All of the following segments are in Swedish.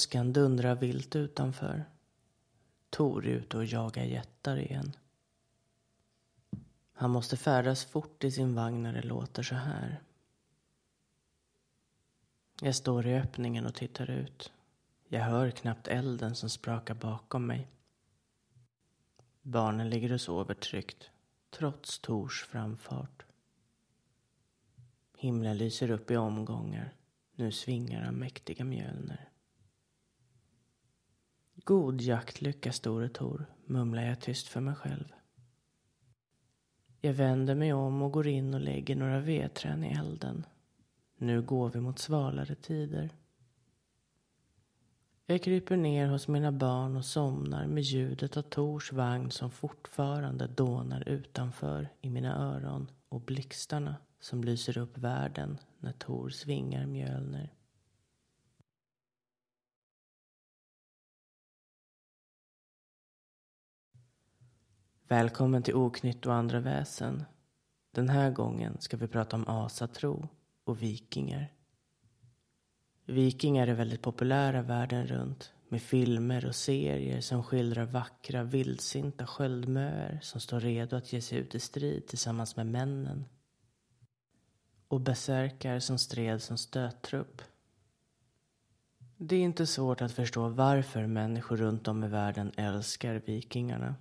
Åskan dundrar vilt utanför. Tor är ute och jagar jättar igen. Han måste färdas fort i sin vagn när det låter så här. Jag står i öppningen och tittar ut. Jag hör knappt elden som sprakar bakom mig. Barnen ligger och sover tryggt, trots Tors framfart. Himlen lyser upp i omgångar. Nu svingar han mäktiga mjölner. God jaktlycka, store Tor, mumlar jag tyst för mig själv. Jag vänder mig om och går in och lägger några vedträn i elden. Nu går vi mot svalare tider. Jag kryper ner hos mina barn och somnar med ljudet av Tors vagn som fortfarande dånar utanför i mina öron och blixtarna som lyser upp världen när Tor svingar Mjölner. Välkommen till Oknytt och andra väsen. Den här gången ska vi prata om asatro och vikingar. Vikingar är väldigt populära världen runt med filmer och serier som skildrar vackra, vildsinta sköldmöer som står redo att ge sig ut i strid tillsammans med männen. Och besärkar som stred som stöttrupp. Det är inte svårt att förstå varför människor runt om i världen älskar vikingarna.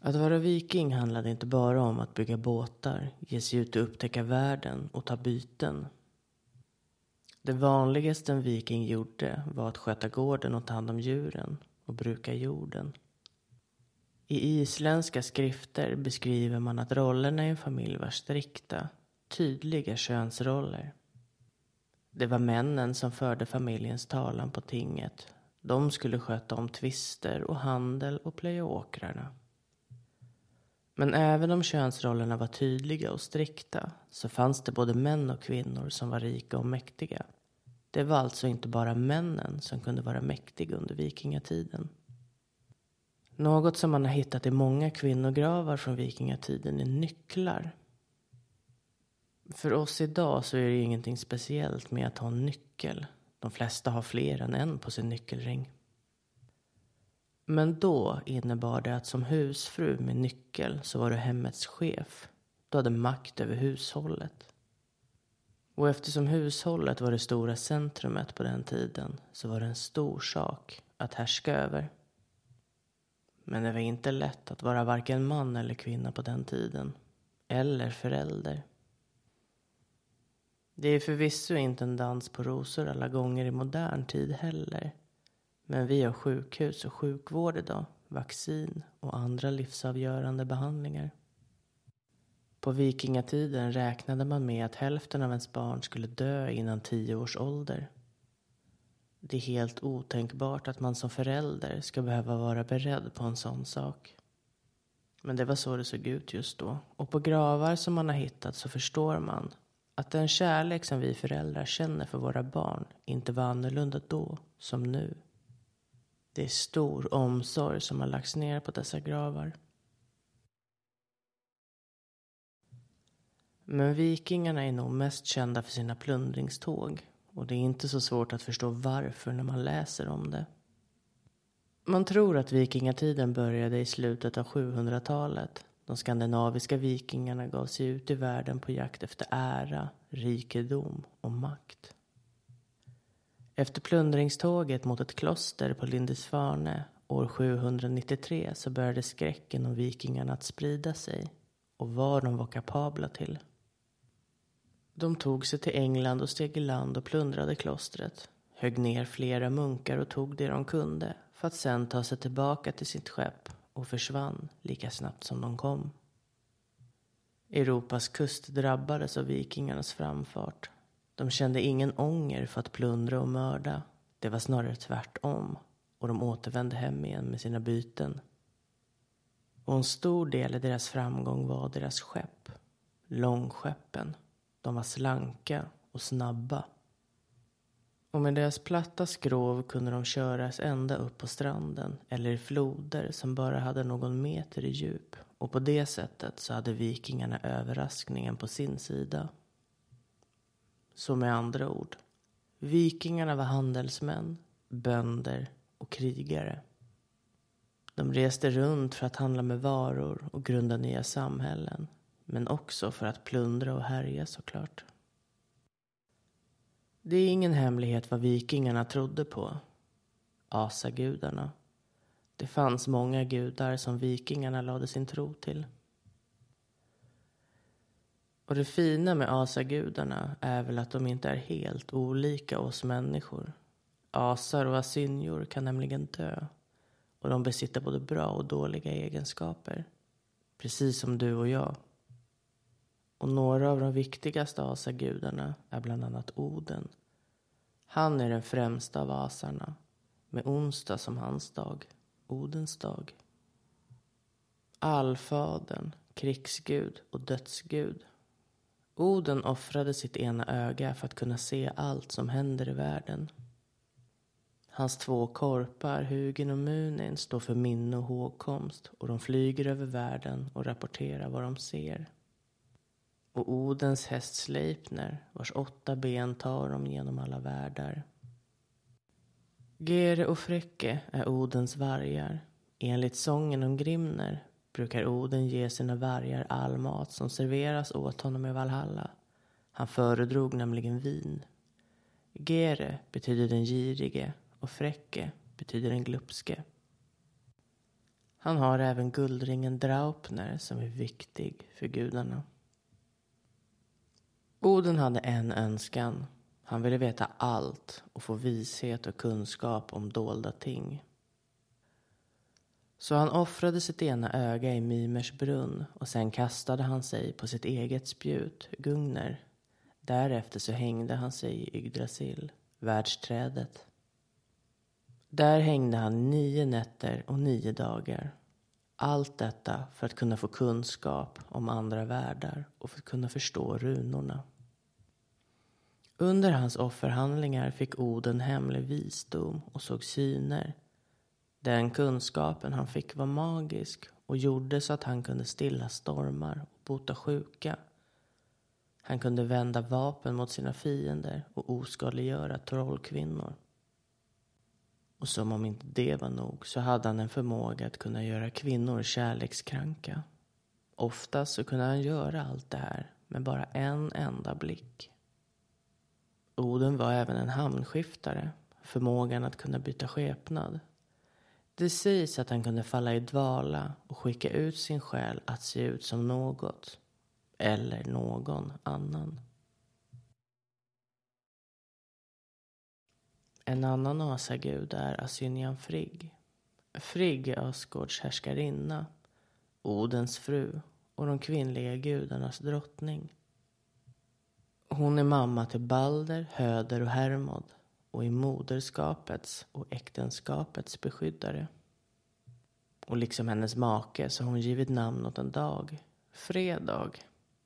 Att vara viking handlade inte bara om att bygga båtar, ge sig ut och upptäcka världen och ta byten. Det vanligaste en viking gjorde var att sköta gården och ta hand om djuren och bruka jorden. I isländska skrifter beskriver man att rollerna i en familj var strikta, tydliga könsroller. Det var männen som förde familjens talan på tinget. De skulle sköta om tvister och handel och plöja åkrarna. Men även om könsrollerna var tydliga och strikta så fanns det både män och kvinnor som var rika och mäktiga. Det var alltså inte bara männen som kunde vara mäktiga under vikingatiden. Något som man har hittat i många kvinnogravar från vikingatiden är nycklar. För oss idag så är det ingenting speciellt med att ha en nyckel. De flesta har fler än en på sin nyckelring. Men då innebar det att som husfru med nyckel så var du hemmets chef. Du hade makt över hushållet. Och eftersom hushållet var det stora centrumet på den tiden så var det en stor sak att härska över. Men det var inte lätt att vara varken man eller kvinna på den tiden. Eller förälder. Det är förvisso inte en dans på rosor alla gånger i modern tid heller. Men vi har sjukhus och sjukvård idag, vaccin och andra livsavgörande behandlingar. På vikingatiden räknade man med att hälften av ens barn skulle dö innan tio års ålder. Det är helt otänkbart att man som förälder ska behöva vara beredd på en sån sak. Men det var så det såg ut just då. Och på gravar som man har hittat så förstår man att den kärlek som vi föräldrar känner för våra barn inte var annorlunda då som nu. Det är stor omsorg som har lagts ner på dessa gravar. Men vikingarna är nog mest kända för sina plundringståg och det är inte så svårt att förstå varför när man läser om det. Man tror att vikingatiden började i slutet av 700-talet. De skandinaviska vikingarna gav sig ut i världen på jakt efter ära, rikedom och makt. Efter plundringståget mot ett kloster på Lindisfarne år 793 så började skräcken om vikingarna att sprida sig och vad de var kapabla till. De tog sig till England och steg i land och plundrade klostret, högg ner flera munkar och tog det de kunde för att sen ta sig tillbaka till sitt skepp och försvann lika snabbt som de kom. Europas kust drabbades av vikingarnas framfart de kände ingen ånger för att plundra och mörda. Det var snarare tvärtom. Och de återvände hem igen med sina byten. Och en stor del i deras framgång var deras skepp. Långskeppen. De var slanka och snabba. Och med deras platta skrov kunde de köras ända upp på stranden eller i floder som bara hade någon meter i djup. Och på det sättet så hade vikingarna överraskningen på sin sida. Så med andra ord, Vikingarna var handelsmän, bönder och krigare. De reste runt för att handla med varor och grunda nya samhällen. Men också för att plundra och härja såklart. Det är ingen hemlighet vad vikingarna trodde på. Asagudarna. Det fanns många gudar som vikingarna lade sin tro till. Och det fina med asagudarna är väl att de inte är helt olika oss människor. Asar och asynjor kan nämligen dö. Och de besitter både bra och dåliga egenskaper. Precis som du och jag. Och några av de viktigaste asagudarna är bland annat Oden. Han är den främsta av asarna. Med onsdag som hans dag. Odens dag. Allfadern, krigsgud och dödsgud Oden offrade sitt ena öga för att kunna se allt som händer i världen. Hans två korpar, Hugin och Munin, står för minne och hågkomst och de flyger över världen och rapporterar vad de ser. Och Odens häst Sleipner, vars åtta ben tar dem genom alla världar. Gere och Frecke är Odens vargar. Enligt sången om Grimner brukar Oden ge sina vargar all mat som serveras åt honom i Valhalla. Han föredrog nämligen vin. Gere betyder den girige och Fräcke betyder den glupske. Han har även guldringen Draupner som är viktig för gudarna. Oden hade en önskan. Han ville veta allt och få vishet och kunskap om dolda ting. Så han offrade sitt ena öga i Mimers brunn och sen kastade han sig på sitt eget spjut, Gungner. Därefter så hängde han sig i Yggdrasil, världsträdet. Där hängde han nio nätter och nio dagar. Allt detta för att kunna få kunskap om andra världar och för att kunna förstå runorna. Under hans offerhandlingar fick Oden hemlig visdom och såg syner den kunskapen han fick var magisk och gjorde så att han kunde stilla stormar och bota sjuka. Han kunde vända vapen mot sina fiender och oskadliggöra trollkvinnor. Och som om inte det var nog så hade han en förmåga att kunna göra kvinnor kärlekskranka. Oftast så kunde han göra allt det här med bara en enda blick. Oden var även en hamnskiftare, förmågan att kunna byta skepnad det sägs att han kunde falla i dvala och skicka ut sin själ att se ut som något eller någon annan. En annan asagud är Asynjan Frigg. Frigg är Asgårds härskarinna, Odens fru och de kvinnliga gudarnas drottning. Hon är mamma till Balder, Höder och Hermod och är moderskapets och äktenskapets beskyddare. Och liksom hennes make så har hon givit namn åt en dag, fredag,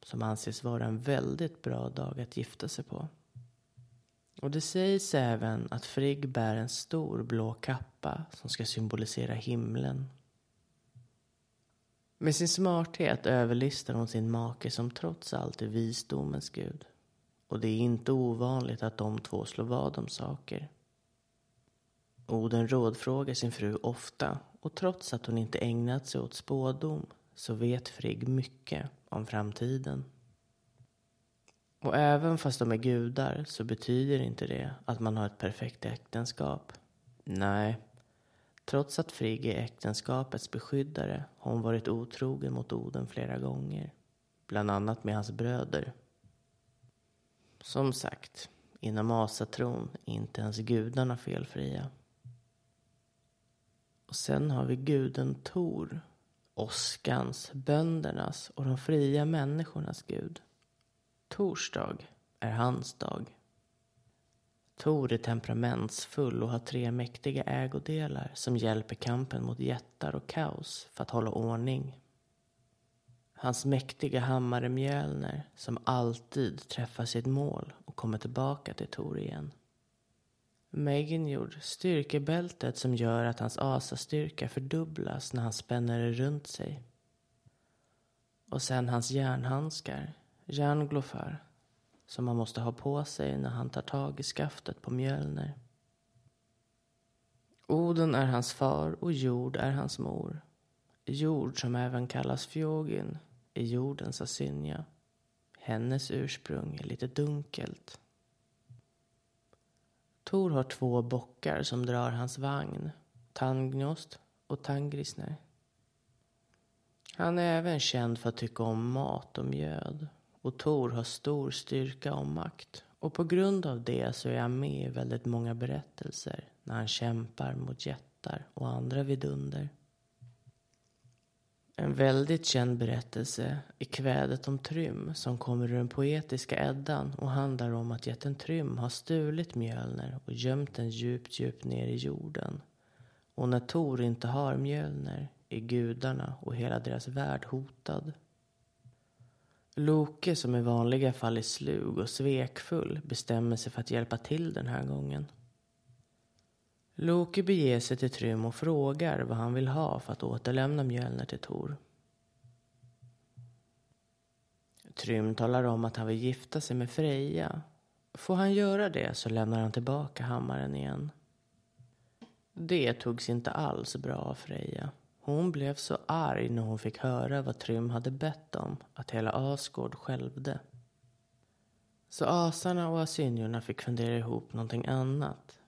som anses vara en väldigt bra dag att gifta sig på. Och det sägs även att Frigg bär en stor blå kappa som ska symbolisera himlen. Med sin smarthet överlistar hon sin make som trots allt är visdomens gud. Och det är inte ovanligt att de två slår vad om saker. Oden rådfrågar sin fru ofta och trots att hon inte ägnat sig åt spådom så vet Frigg mycket om framtiden. Och även fast de är gudar så betyder inte det att man har ett perfekt äktenskap. Nej, trots att Frigg är äktenskapets beskyddare har hon varit otrogen mot Oden flera gånger. Bland annat med hans bröder som sagt, inom asatron är inte ens gudarna felfria. Och sen har vi guden Tor, åskans, böndernas och de fria människornas gud. Torsdag är hans dag. Tor är temperamentsfull och har tre mäktiga ägodelar som hjälper kampen mot jättar och kaos för att hålla ordning Hans mäktiga hammare Mjölner som alltid träffar sitt mål och kommer tillbaka till Tor igen. Meginjord, styrkebältet som gör att hans asastyrka fördubblas när han spänner det runt sig. Och sen hans järnhandskar, järnglofar, som han måste ha på sig när han tar tag i skaftet på Mjölner. Oden är hans far och jord är hans mor. Jord, som även kallas Fjogin, är jordens asynja. Hennes ursprung är lite dunkelt. Tor har två bockar som drar hans vagn, Tangnost och Tangrisner. Han är även känd för att tycka om mat och mjöd. Och Tor har stor styrka och makt. Och på grund av det så är han med i väldigt många berättelser när han kämpar mot jättar och andra vidunder. En väldigt känd berättelse är kvädet om Trym som kommer ur den poetiska Eddan och handlar om att jätten Trym har stulit Mjölner och gömt den djupt, djupt ner i jorden. Och när Tor inte har Mjölner är gudarna och hela deras värld hotad. Loke, som i vanliga fall är slug och svekfull, bestämmer sig för att hjälpa till den här gången. Loke beger sig till Trym och frågar vad han vill ha för att återlämna Mjölner till Tor. Trym talar om att han vill gifta sig med Freja. Får han göra det så lämnar han tillbaka hammaren igen. Det togs inte alls bra av Freja. Hon blev så arg när hon fick höra vad Trym hade bett om att hela Asgård skälvde. Så asarna och asynjorna fick fundera ihop någonting annat.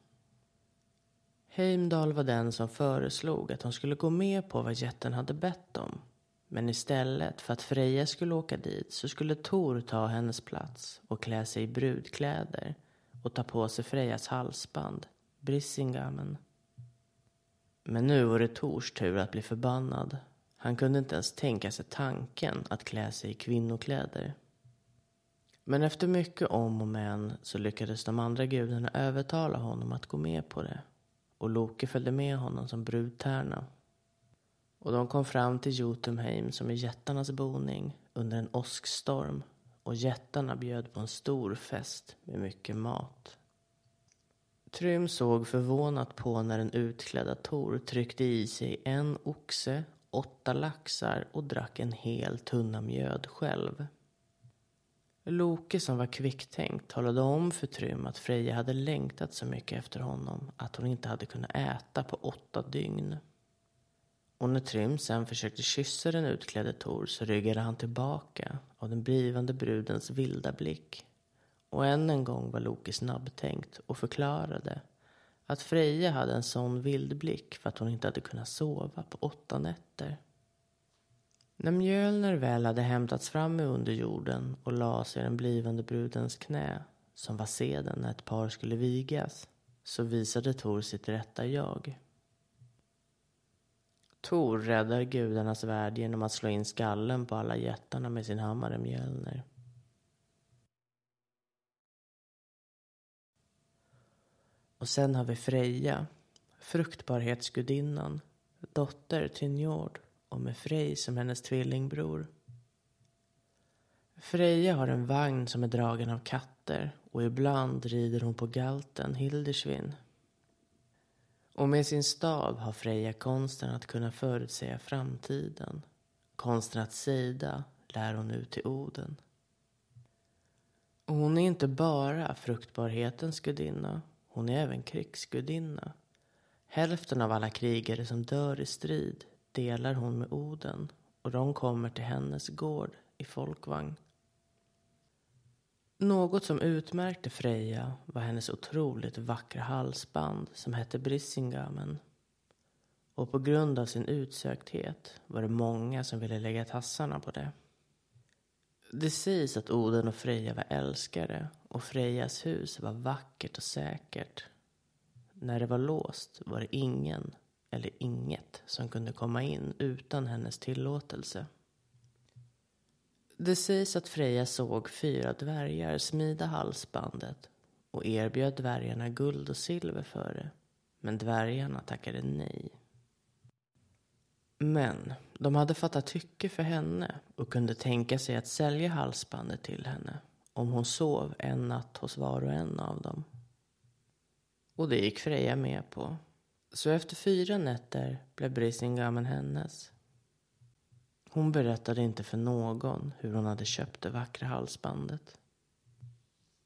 Heimdall var den som föreslog att hon skulle gå med på vad jätten hade bett om. Men istället för att Freja skulle åka dit så skulle Tor ta hennes plats och klä sig i brudkläder och ta på sig Frejas halsband, brisingamen. Men nu var det Tors tur att bli förbannad. Han kunde inte ens tänka sig tanken att klä sig i kvinnokläder. Men efter mycket om och men så lyckades de andra gudarna övertala honom att gå med på det. Och Loke följde med honom som brudtärna. Och de kom fram till Jotunheim som är jättarnas boning under en åskstorm. Och jättarna bjöd på en stor fest med mycket mat. Trym såg förvånat på när den utklädda Tor tryckte i sig en oxe, åtta laxar och drack en hel tunna mjöd själv. Loke som var kvicktänkt talade om för Trym att Freja hade längtat så mycket efter honom att hon inte hade kunnat äta på åtta dygn. Och när Trym sen försökte kyssa den utklädde Tor så ryggade han tillbaka av den blivande brudens vilda blick och än en gång var Loke snabbtänkt och förklarade att Freja hade en sån vild blick för att hon inte hade kunnat sova på åtta nätter. När Mjölner väl hade hämtats fram ur underjorden och lades i den blivande brudens knä, som var seden när ett par skulle vigas, så visade Tor sitt rätta jag. Tor räddar gudarnas värld genom att slå in skallen på alla jättarna med sin hammare Mjölner. Och sen har vi Freja, fruktbarhetsgudinnan, dotter till Njord och med Frej som hennes tvillingbror. Freja har en vagn som är dragen av katter och ibland rider hon på galten Hildersvin. Och med sin stav har Freja konsten att kunna förutsäga framtiden. Konsten att sida lär hon ut till Oden. Och hon är inte bara fruktbarhetens gudinna hon är även krigsgudinna. Hälften av alla krigare som dör i strid delar hon med Oden och de kommer till hennes gård i folkvagn. Något som utmärkte Freja var hennes otroligt vackra halsband som hette Brissingamen. Och på grund av sin utsökthet var det många som ville lägga tassarna på det. Det sägs att Oden och Freja var älskare och Frejas hus var vackert och säkert. När det var låst var det ingen eller inget som kunde komma in utan hennes tillåtelse. Det sägs att Freja såg fyra dvärgar smida halsbandet och erbjöd dvärgarna guld och silver för det. Men dvärgarna tackade nej. Men de hade fattat tycke för henne och kunde tänka sig att sälja halsbandet till henne om hon sov en natt hos var och en av dem. Och det gick Freja med på. Så efter fyra nätter blev Brisingamen hennes. Hon berättade inte för någon hur hon hade köpt det vackra halsbandet.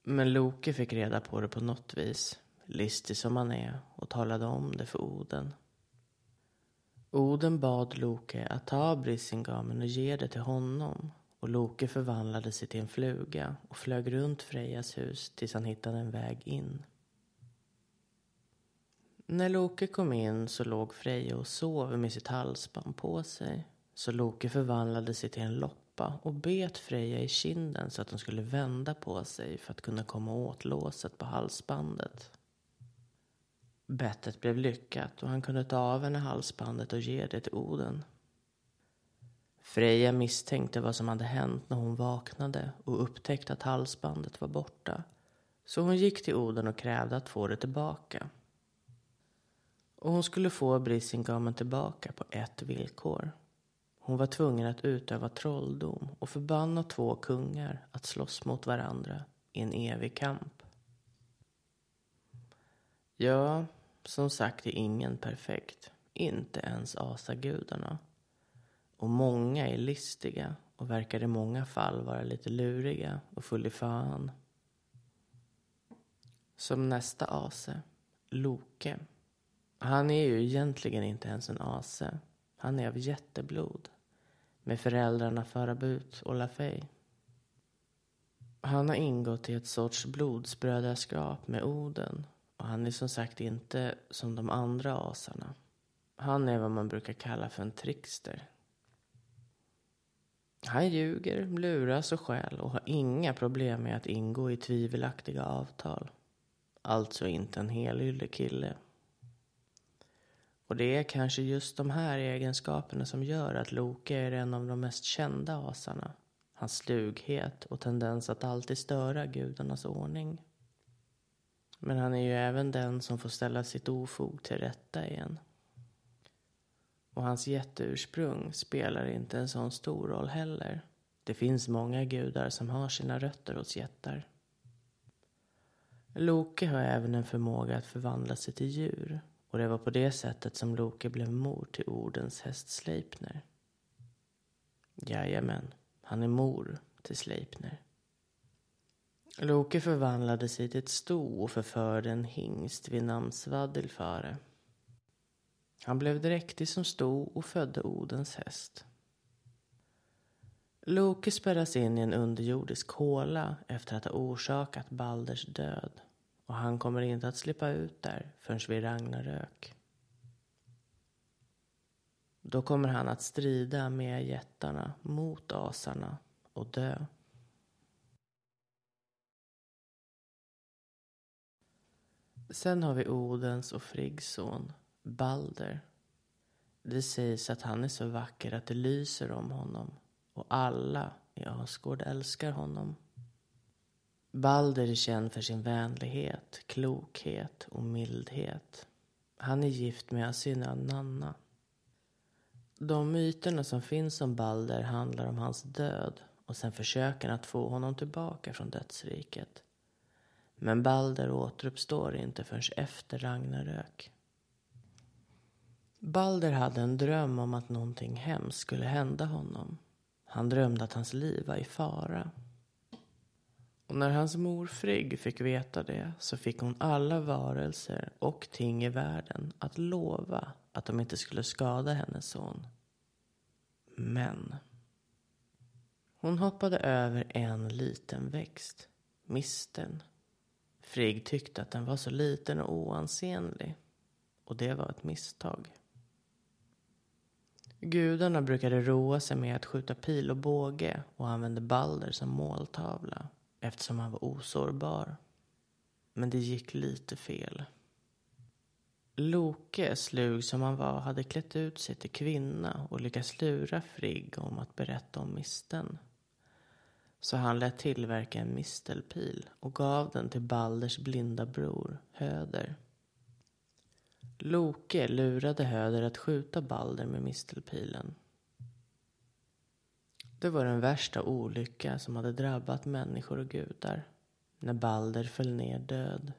Men Loke fick reda på det på något vis, listig som han är, och talade om det för Oden. Oden bad Loke att ta Brisingamen och ge det till honom och Loke förvandlade sig till en fluga och flög runt Frejas hus tills han hittade en väg in. När Loke kom in så låg Freja och sov med sitt halsband på sig. Så Loke förvandlade sig till en loppa och bet Freja i kinden så att hon skulle vända på sig för att kunna komma åt låset på halsbandet. Bettet blev lyckat och han kunde ta av henne halsbandet och ge det till Oden. Freja misstänkte vad som hade hänt när hon vaknade och upptäckte att halsbandet var borta. Så hon gick till Oden och krävde att få det tillbaka. Och hon skulle få Brisingamen tillbaka på ett villkor. Hon var tvungen att utöva trolldom och förbanna två kungar att slåss mot varandra i en evig kamp. Ja, som sagt är ingen perfekt. Inte ens asagudarna. Och många är listiga och verkar i många fall vara lite luriga och full i fan. Som nästa ase, Loke. Han är ju egentligen inte ens en ase. Han är av jätteblod. Med föräldrarna Farabut och Lafay. Han har ingått i ett sorts blodsbrödraskap med Oden. Och han är som sagt inte som de andra asarna. Han är vad man brukar kalla för en trickster. Han ljuger, luras och stjäl och har inga problem med att ingå i tvivelaktiga avtal. Alltså inte en helylle kille. Och det är kanske just de här egenskaperna som gör att Loke är en av de mest kända asarna. Hans slughet och tendens att alltid störa gudarnas ordning. Men han är ju även den som får ställa sitt ofog till rätta igen. Och hans jätteursprung spelar inte en sån stor roll heller. Det finns många gudar som har sina rötter hos jättar. Loke har även en förmåga att förvandla sig till djur. Och det var på det sättet som Loke blev mor till Ordens häst Sleipner. Jajamän, han är mor till Sleipner. Loke förvandlade sig till ett sto och förförde en hingst vid namn Svadilfare. Han blev dräktig som sto och födde Odens häst. Loke spärras in i en underjordisk håla efter att ha orsakat Balders död. Och han kommer inte att slippa ut där förrän vid Ragnarök. Då kommer han att strida med jättarna mot asarna och dö. Sen har vi Odens och Friggs son, Balder. Det sägs att han är så vacker att det lyser om honom och alla i Asgård älskar honom. Balder är känd för sin vänlighet, klokhet och mildhet. Han är gift med Asyna Nanna. De myterna som finns om Balder handlar om hans död och sen försöken att få honom tillbaka från dödsriket. Men Balder återuppstår inte förrän efter Ragnarök. Balder hade en dröm om att någonting hemskt skulle hända honom. Han drömde att hans liv var i fara. Och när hans mor Frigg fick veta det så fick hon alla varelser och ting i världen att lova att de inte skulle skada hennes son. Men hon hoppade över en liten växt, misten. Frigg tyckte att den var så liten och oansenlig och det var ett misstag. Gudarna brukade roa sig med att skjuta pil och båge och använde Balder som måltavla eftersom han var osårbar. Men det gick lite fel. Loke, slug som han var, hade klätt ut sig till kvinna och lyckats lura Frigg om att berätta om misten. Så han lät tillverka en mistelpil och gav den till Balders blinda bror, Höder. Loke lurade Höder att skjuta Balder med mistelpilen. Det var den värsta olycka som hade drabbat människor och gudar när Balder föll ner död.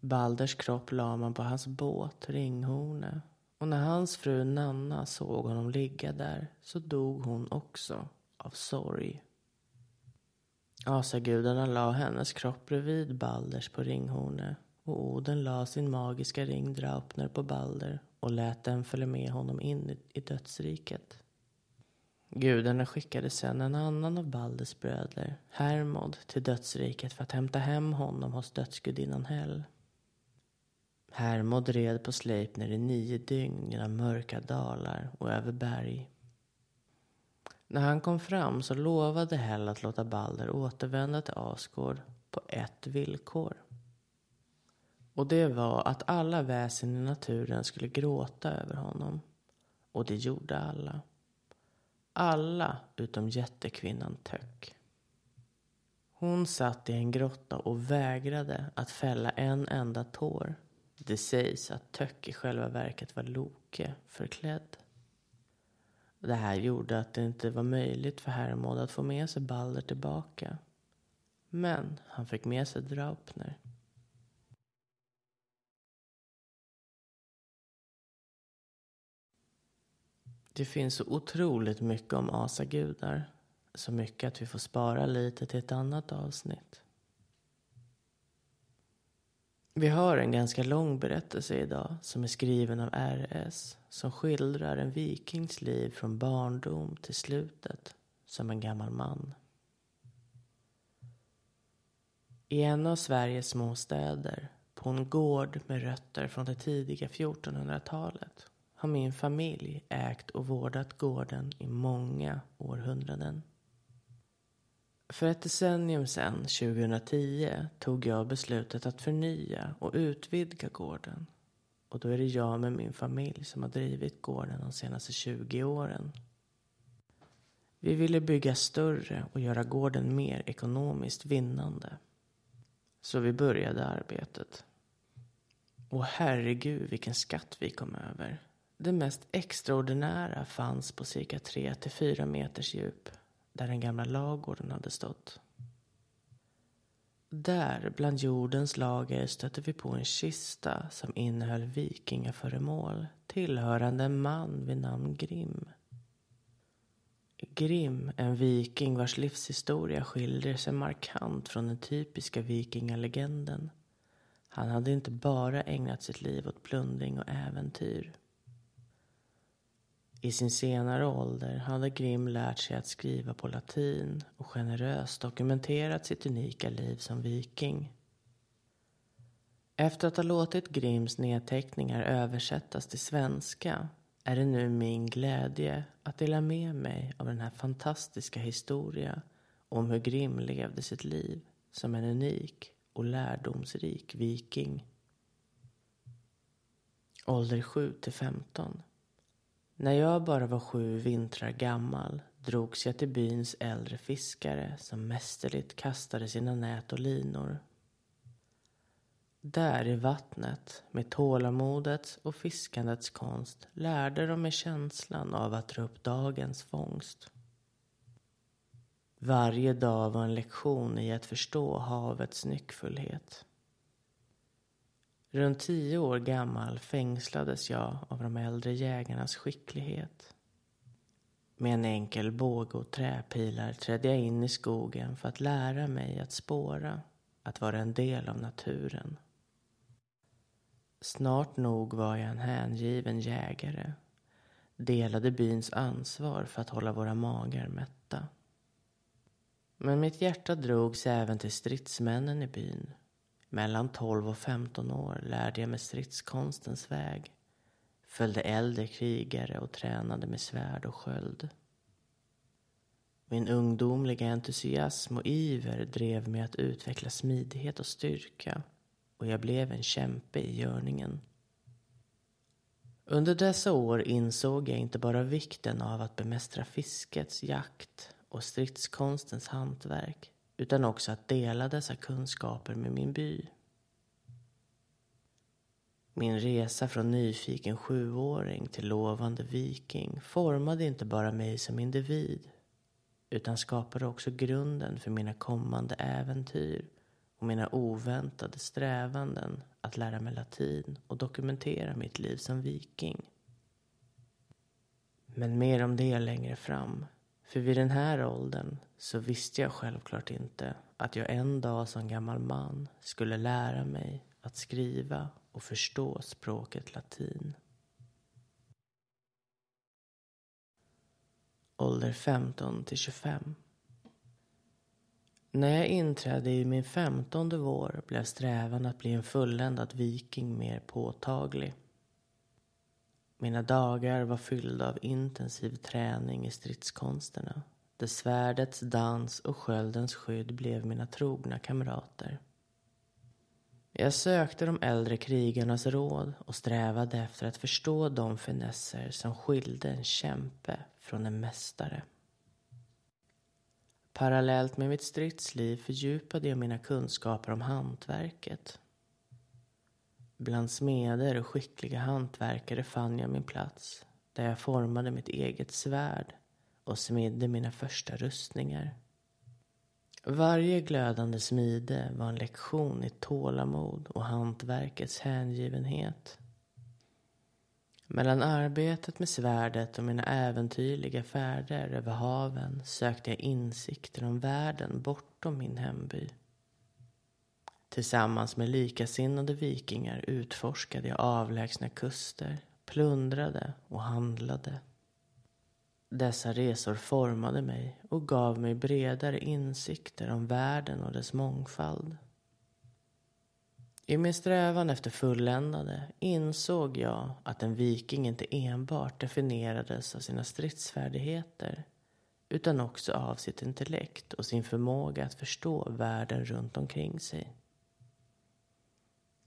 Balders kropp la man på hans båt Ringhorne och när hans fru Nanna såg honom ligga där så dog hon också av sorg. Asagudarna la hennes kropp bredvid Balders på Ringhorne och Oden la sin magiska ring Draupner på Balder och lät den följa med honom in i dödsriket. Gudarna skickade sedan en annan av Balders bröder, Hermod, till dödsriket för att hämta hem honom hos dödsgudinnan Hel. Hermod red på Sleipner i nio dygn genom mörka dalar och över berg. När han kom fram så lovade Hel att låta Balder återvända till Asgård på ett villkor. Och det var att alla väsen i naturen skulle gråta över honom. Och det gjorde alla. Alla utom jättekvinnan Tök. Hon satt i en grotta och vägrade att fälla en enda tår. Det sägs att Tök i själva verket var Loke förklädd. Det här gjorde att det inte var möjligt för Hermod att få med sig Balder tillbaka. Men han fick med sig Draupner. Det finns så otroligt mycket om asagudar. Så mycket att vi får spara lite till ett annat avsnitt. Vi har en ganska lång berättelse idag som är skriven av RS som skildrar en vikings liv från barndom till slutet som en gammal man. I en av Sveriges små städer, på en gård med rötter från det tidiga 1400-talet har min familj ägt och vårdat gården i många århundraden. För ett decennium sedan, 2010, tog jag beslutet att förnya och utvidga gården. Och då är det jag med min familj som har drivit gården de senaste 20 åren. Vi ville bygga större och göra gården mer ekonomiskt vinnande. Så vi började arbetet. Och herregud vilken skatt vi kom över. Det mest extraordinära fanns på cirka 3 till 4 meters djup där den gamla lagården hade stått. Där, bland jordens lager, stötte vi på en kista som innehöll vikingaföremål tillhörande en man vid namn Grim. Grim, en viking vars livshistoria skiljer sig markant från den typiska vikingalegenden. Han hade inte bara ägnat sitt liv åt plundring och äventyr. I sin senare ålder hade Grimm lärt sig att skriva på latin och generöst dokumenterat sitt unika liv som viking. Efter att ha låtit Grimms nedteckningar översättas till svenska är det nu min glädje att dela med mig av den här fantastiska historia om hur Grimm levde sitt liv som en unik och lärdomsrik viking. Ålder 7 till 15. När jag bara var sju vintrar gammal drogs jag till byns äldre fiskare som mästerligt kastade sina nät och linor. Där i vattnet, med tålamodets och fiskandets konst lärde de mig känslan av att dra upp dagens fångst. Varje dag var en lektion i att förstå havets nyckfullhet. Runt tio år gammal fängslades jag av de äldre jägarnas skicklighet. Med en enkel båge och träpilar trädde jag in i skogen för att lära mig att spåra, att vara en del av naturen. Snart nog var jag en hängiven jägare, delade byns ansvar för att hålla våra magar mätta. Men mitt hjärta drogs även till stridsmännen i byn mellan 12 och 15 år lärde jag mig stridskonstens väg, följde äldre krigare och tränade med svärd och sköld. Min ungdomliga entusiasm och iver drev mig att utveckla smidighet och styrka och jag blev en kämpe i görningen. Under dessa år insåg jag inte bara vikten av att bemästra fiskets, jakt och stridskonstens hantverk utan också att dela dessa kunskaper med min by. Min resa från nyfiken sjuåring till lovande viking formade inte bara mig som individ utan skapade också grunden för mina kommande äventyr och mina oväntade strävanden att lära mig latin och dokumentera mitt liv som viking. Men mer om det längre fram. För vid den här åldern så visste jag självklart inte att jag en dag som gammal man skulle lära mig att skriva och förstå språket latin. Ålder 15 till 25. När jag inträdde i min femtonde vår blev strävan att bli en fulländad viking mer påtaglig. Mina dagar var fyllda av intensiv träning i stridskonsterna där svärdets dans och sköldens skydd blev mina trogna kamrater. Jag sökte de äldre krigarnas råd och strävade efter att förstå de finesser som skilde en kämpe från en mästare. Parallellt med mitt stridsliv fördjupade jag mina kunskaper om hantverket. Bland smeder och skickliga hantverkare fann jag min plats där jag formade mitt eget svärd och smidde mina första rustningar. Varje glödande smide var en lektion i tålamod och hantverkets hängivenhet. Mellan arbetet med svärdet och mina äventyrliga färder över haven sökte jag insikter om världen bortom min hemby. Tillsammans med likasinnade vikingar utforskade jag avlägsna kuster, plundrade och handlade. Dessa resor formade mig och gav mig bredare insikter om världen och dess mångfald. I min strävan efter fulländade insåg jag att en viking inte enbart definierades av sina stridsfärdigheter utan också av sitt intellekt och sin förmåga att förstå världen runt omkring sig.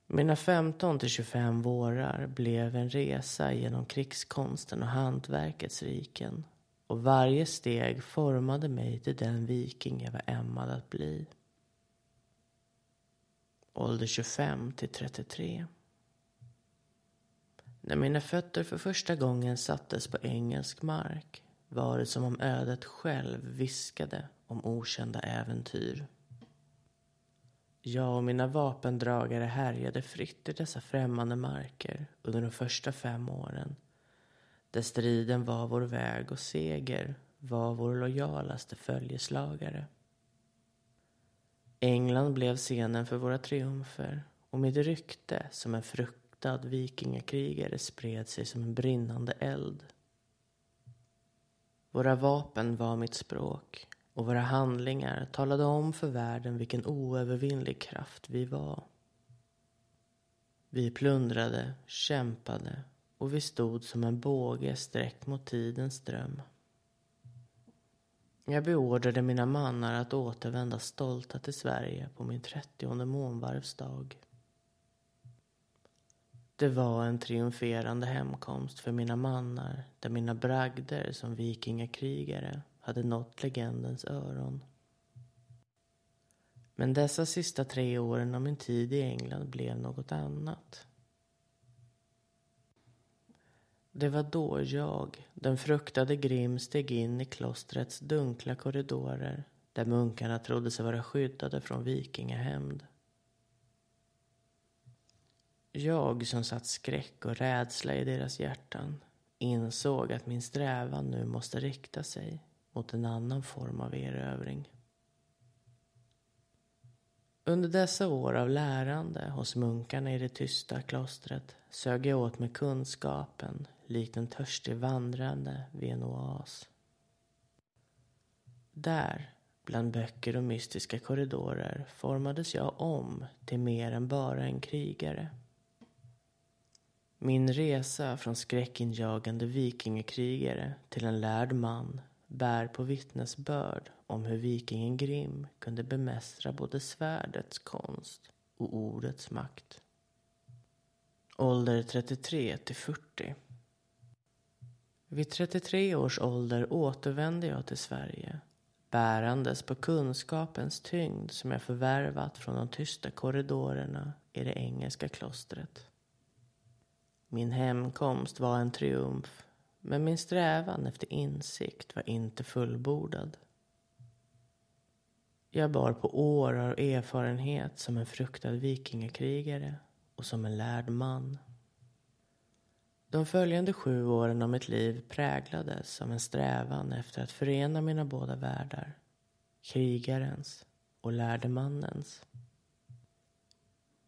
Mina 15 till 25 vårar blev en resa genom krigskonsten och hantverkets riken och varje steg formade mig till den viking jag var ämnad att bli. Ålder 25 till 33. När mina fötter för första gången sattes på engelsk mark var det som om ödet själv viskade om okända äventyr. Jag och mina vapendragare härjade fritt i dessa främmande marker under de första fem åren där striden var vår väg och seger var vår lojalaste följeslagare. England blev scenen för våra triumfer och mitt rykte som en fruktad vikingakrigare spred sig som en brinnande eld. Våra vapen var mitt språk och våra handlingar talade om för världen vilken oövervinnlig kraft vi var. Vi plundrade, kämpade och vi stod som en båge sträckt mot tidens dröm. Jag beordrade mina mannar att återvända stolta till Sverige på min trettionde månvarvsdag. Det var en triumferande hemkomst för mina mannar där mina bragder som vikingakrigare hade nått legendens öron. Men dessa sista tre åren av min tid i England blev något annat. Det var då jag, den fruktade Grim, steg in i klostrets dunkla korridorer där munkarna trodde sig vara skyddade från vikingahämnd. Jag som satt skräck och rädsla i deras hjärtan insåg att min strävan nu måste rikta sig mot en annan form av erövring. Under dessa år av lärande hos munkarna i det tysta klostret sög jag åt mig kunskapen likt en törstig vandrande vid en oas. Där, bland böcker och mystiska korridorer formades jag om till mer än bara en krigare. Min resa från skräckinjagande vikingakrigare till en lärd man bär på vittnesbörd om hur vikingen Grim kunde bemästra både svärdets konst och ordets makt. Ålder 33 till 40. Vid 33 års ålder återvände jag till Sverige bärandes på kunskapens tyngd som jag förvärvat från de tysta korridorerna i det engelska klostret. Min hemkomst var en triumf men min strävan efter insikt var inte fullbordad. Jag bar på år av erfarenhet som en fruktad vikingakrigare och som en lärd man. De följande sju åren av mitt liv präglades av en strävan efter att förena mina båda världar. Krigarens och lärdemannens.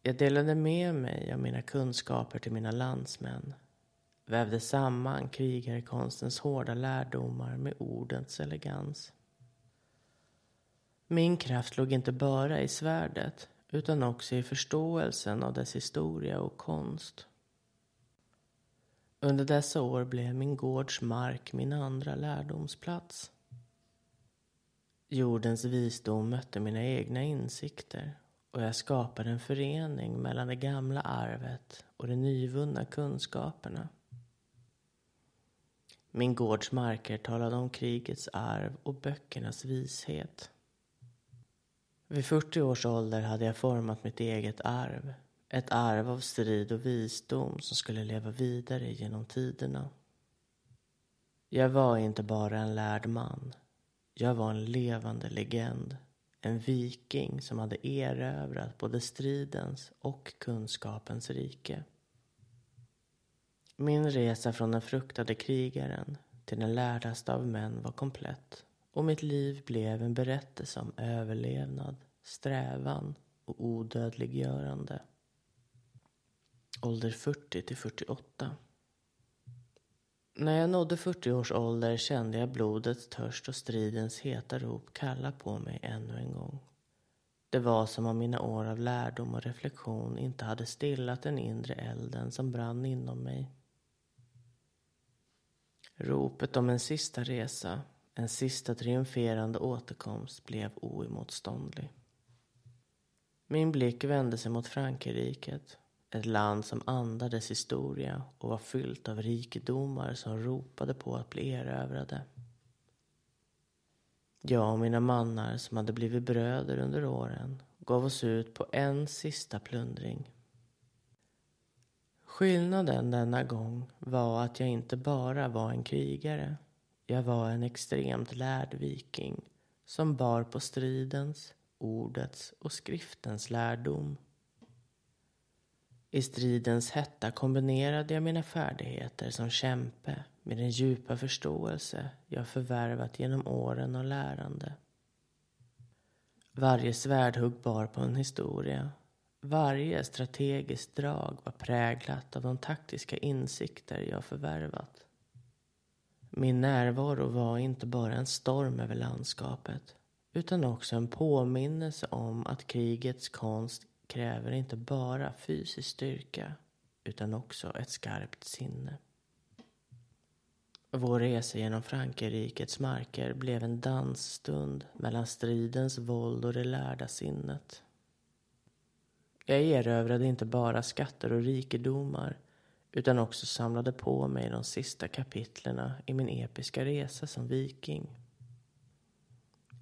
Jag delade med mig av mina kunskaper till mina landsmän. Vävde samman krigarkonstens hårda lärdomar med ordens elegans. Min kraft låg inte bara i svärdet utan också i förståelsen av dess historia och konst. Under dessa år blev min gårds mark min andra lärdomsplats. Jordens visdom mötte mina egna insikter och jag skapade en förening mellan det gamla arvet och de nyvunna kunskaperna. Min gårds marker talade om krigets arv och böckernas vishet. Vid 40 års ålder hade jag format mitt eget arv. Ett arv av strid och visdom som skulle leva vidare genom tiderna. Jag var inte bara en lärd man. Jag var en levande legend. En viking som hade erövrat både stridens och kunskapens rike. Min resa från den fruktade krigaren till den lärdaste av män var komplett och mitt liv blev en berättelse om överlevnad, strävan och odödliggörande. Ålder 40 till 48. När jag nådde 40 års ålder kände jag blodets törst och stridens heta rop kalla på mig ännu en gång. Det var som om mina år av lärdom och reflektion inte hade stillat den inre elden som brann inom mig. Ropet om en sista resa, en sista triumferande återkomst blev oemotståndlig. Min blick vände sig mot Frankriket. ett land som andades historia och var fyllt av rikedomar som ropade på att bli erövrade. Jag och mina mannar som hade blivit bröder under åren gav oss ut på en sista plundring. Skillnaden denna gång var att jag inte bara var en krigare. Jag var en extremt lärd viking som bar på stridens, ordets och skriftens lärdom. I stridens hetta kombinerade jag mina färdigheter som kämpe med den djupa förståelse jag förvärvat genom åren och lärande. Varje svärdhugg bar på en historia. Varje strategiskt drag var präglat av de taktiska insikter jag förvärvat. Min närvaro var inte bara en storm över landskapet utan också en påminnelse om att krigets konst kräver inte bara fysisk styrka utan också ett skarpt sinne. Vår resa genom Frankrikes marker blev en dansstund mellan stridens våld och det lärda sinnet. Jag erövrade inte bara skatter och rikedomar utan också samlade på mig de sista kapitlerna i min episka resa som viking.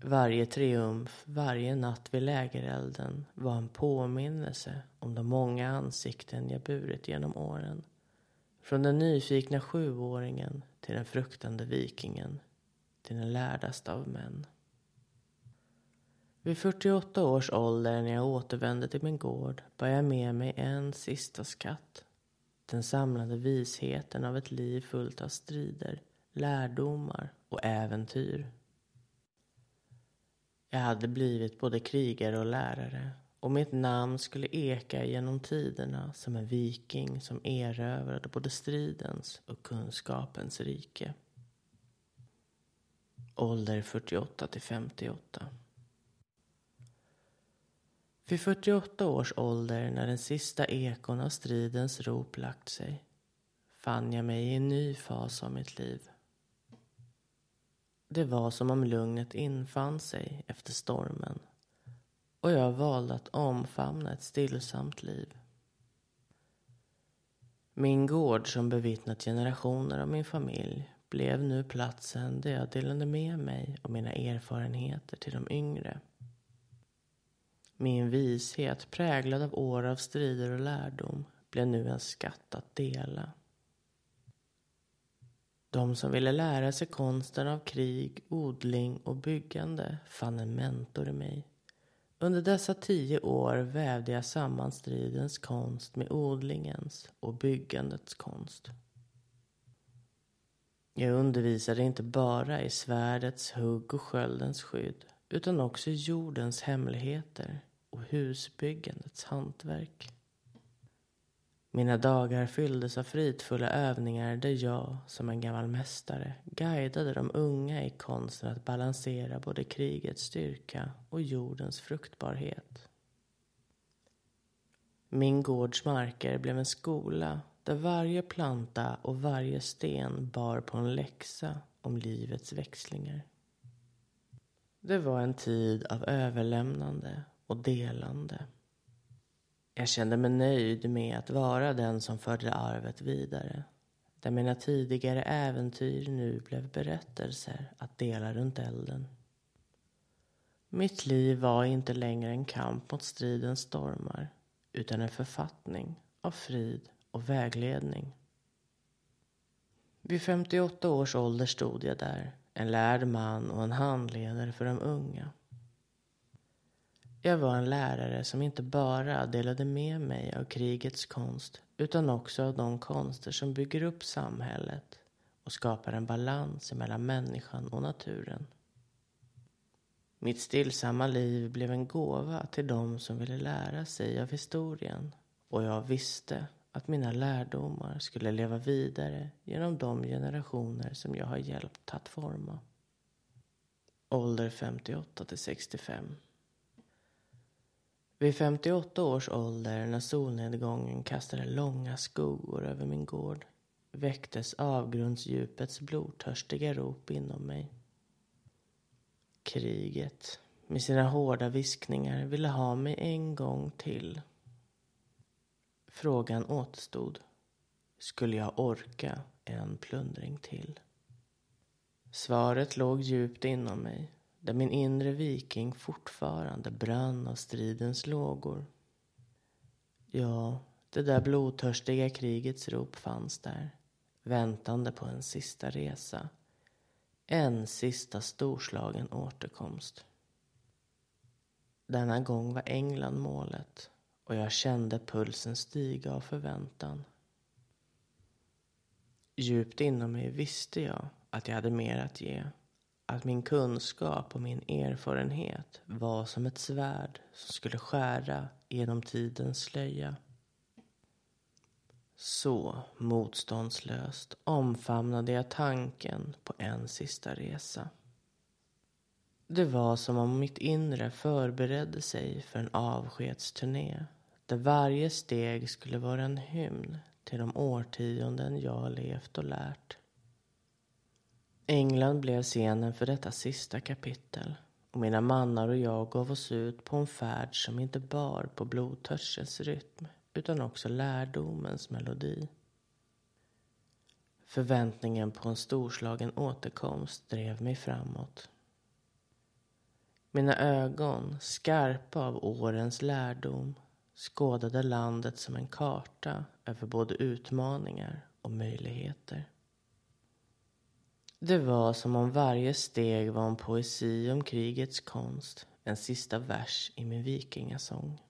Varje triumf, varje natt vid lägerelden var en påminnelse om de många ansikten jag burit genom åren. Från den nyfikna sjuåringen till den fruktande vikingen, till den lärdaste av män. Vid 48 års ålder när jag återvände till min gård bar jag med mig en sista skatt. Den samlade visheten av ett liv fullt av strider, lärdomar och äventyr. Jag hade blivit både krigare och lärare och mitt namn skulle eka genom tiderna som en viking som erövrade både stridens och kunskapens rike. Ålder 48 till 58. Vid 48 års ålder, när den sista ekon av stridens rop lagt sig, fann jag mig i en ny fas av mitt liv. Det var som om lugnet infann sig efter stormen och jag valde att omfamna ett stillsamt liv. Min gård som bevittnat generationer av min familj blev nu platsen där jag delade med mig av mina erfarenheter till de yngre. Min vishet, präglad av år av strider och lärdom, blev nu en skatt att dela. De som ville lära sig konsten av krig, odling och byggande fann en mentor i mig. Under dessa tio år vävde jag samman stridens konst med odlingens och byggandets konst. Jag undervisade inte bara i svärdets hugg och sköldens skydd utan också i jordens hemligheter och husbyggandets hantverk. Mina dagar fylldes av fridfulla övningar där jag, som en gammal mästare, guidade de unga i konsten att balansera både krigets styrka och jordens fruktbarhet. Min gårds marker blev en skola där varje planta och varje sten bar på en läxa om livets växlingar. Det var en tid av överlämnande och delande. Jag kände mig nöjd med att vara den som förde arvet vidare. Där mina tidigare äventyr nu blev berättelser att dela runt elden. Mitt liv var inte längre en kamp mot stridens stormar utan en författning av frid och vägledning. Vid 58 års ålder stod jag där, en lärd man och en handledare för de unga. Jag var en lärare som inte bara delade med mig av krigets konst utan också av de konster som bygger upp samhället och skapar en balans mellan människan och naturen. Mitt stillsamma liv blev en gåva till dem som ville lära sig av historien och jag visste att mina lärdomar skulle leva vidare genom de generationer som jag har hjälpt att forma. Ålder 58 till 65. Vid 58 års ålder, när solnedgången kastade långa skuggor över min gård, väcktes avgrundsdjupets blodtörstiga rop inom mig. Kriget, med sina hårda viskningar, ville ha mig en gång till. Frågan återstod. Skulle jag orka en plundring till? Svaret låg djupt inom mig där min inre viking fortfarande brann av stridens lågor. Ja, det där blodtörstiga krigets rop fanns där, väntande på en sista resa. En sista storslagen återkomst. Denna gång var England målet och jag kände pulsen stiga av förväntan. Djupt inom mig visste jag att jag hade mer att ge att min kunskap och min erfarenhet var som ett svärd som skulle skära genom tidens slöja. Så motståndslöst omfamnade jag tanken på en sista resa. Det var som om mitt inre förberedde sig för en avskedsturné där varje steg skulle vara en hymn till de årtionden jag levt och lärt. England blev scenen för detta sista kapitel och mina mannar och jag gav oss ut på en färd som inte bar på blodtörstens rytm utan också lärdomens melodi. Förväntningen på en storslagen återkomst drev mig framåt. Mina ögon, skarpa av årens lärdom, skådade landet som en karta över både utmaningar och möjligheter. Det var som om varje steg var en poesi om krigets konst, en sista vers i min vikingasång.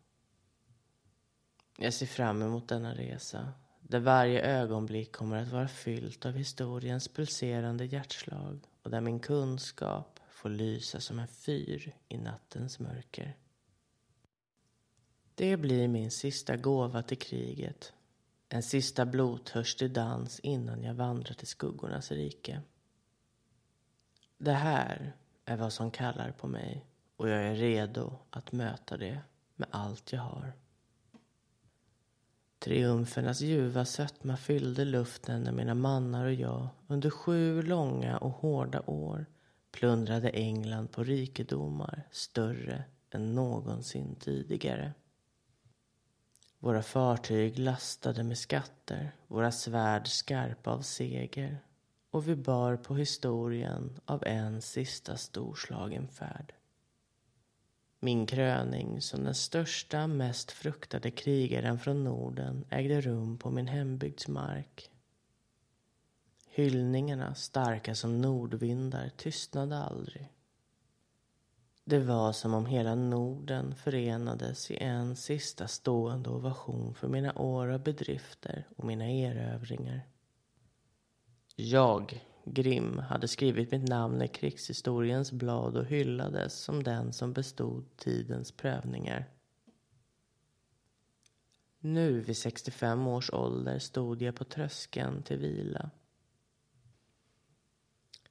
Jag ser fram emot denna resa, där varje ögonblick kommer att vara fyllt av historiens pulserande hjärtslag och där min kunskap får lysa som en fyr i nattens mörker. Det blir min sista gåva till kriget. En sista blodtörstig dans innan jag vandrar till skuggornas rike. Det här är vad som kallar på mig och jag är redo att möta det med allt jag har. Triumfernas ljuva sötma fyllde luften när mina mannar och jag under sju långa och hårda år plundrade England på rikedomar större än någonsin tidigare. Våra fartyg lastade med skatter, våra svärd skarpa av seger och vi bar på historien av en sista storslagen färd. Min kröning som den största, mest fruktade krigaren från Norden ägde rum på min hembygds mark. Hyllningarna, starka som nordvindar, tystnade aldrig. Det var som om hela Norden förenades i en sista stående ovation för mina år av bedrifter och mina erövringar. Jag Grim, hade skrivit mitt namn i krigshistoriens blad och hyllades som den som bestod tidens prövningar. Nu vid 65 års ålder stod jag på tröskeln till vila.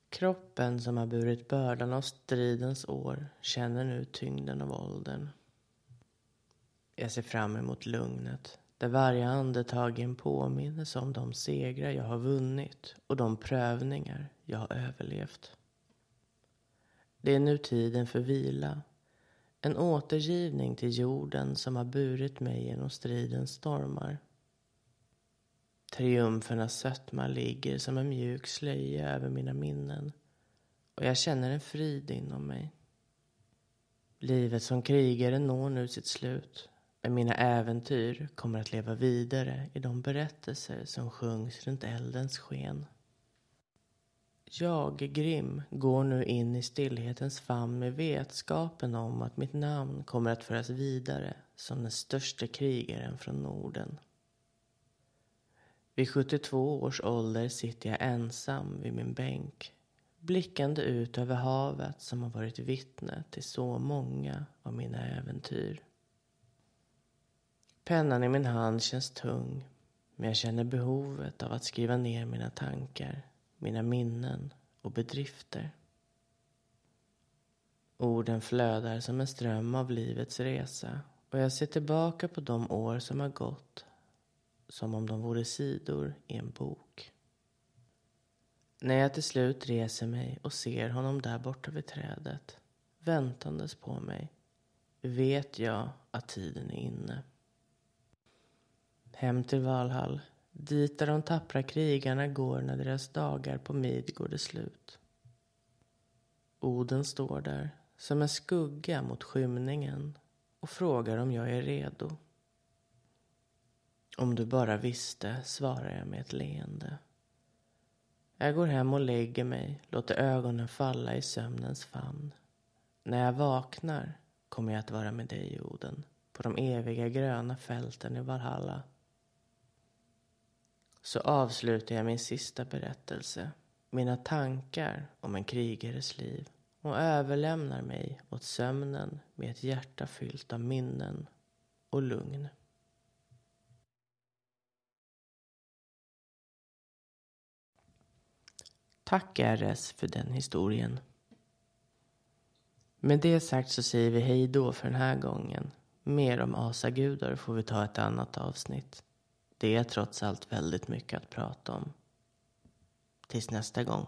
Kroppen som har burit bördan av stridens år känner nu tyngden av åldern. Jag ser fram emot lugnet där varje andetag är en påminnelse om de segrar jag har vunnit och de prövningar jag har överlevt. Det är nu tiden för vila. En återgivning till jorden som har burit mig genom stridens stormar. Triumfernas sötma ligger som en mjuk slöja över mina minnen och jag känner en frid inom mig. Livet som krigare når nu sitt slut men mina äventyr kommer att leva vidare i de berättelser som sjungs runt eldens sken. Jag, Grim, går nu in i stillhetens famn med vetskapen om att mitt namn kommer att föras vidare som den största krigaren från Norden. Vid 72 års ålder sitter jag ensam vid min bänk blickande ut över havet som har varit vittne till så många av mina äventyr. Pennan i min hand känns tung men jag känner behovet av att skriva ner mina tankar, mina minnen och bedrifter. Orden flödar som en ström av livets resa och jag ser tillbaka på de år som har gått som om de vore sidor i en bok. När jag till slut reser mig och ser honom där borta vid trädet väntandes på mig vet jag att tiden är inne. Hem till Valhall, dit där de tappra krigarna går när deras dagar på Midgård är slut. Oden står där som en skugga mot skymningen och frågar om jag är redo. Om du bara visste, svarar jag med ett leende. Jag går hem och lägger mig, låter ögonen falla i sömnens famn. När jag vaknar kommer jag att vara med dig, Oden, på de eviga gröna fälten i Valhalla. Så avslutar jag min sista berättelse, mina tankar om en krigares liv och överlämnar mig åt sömnen med ett hjärta fyllt av minnen och lugn. Tack RS för den historien. Med det sagt så säger vi hej då för den här gången. Mer om asagudar får vi ta ett annat avsnitt. Det är trots allt väldigt mycket att prata om. Tills nästa gång.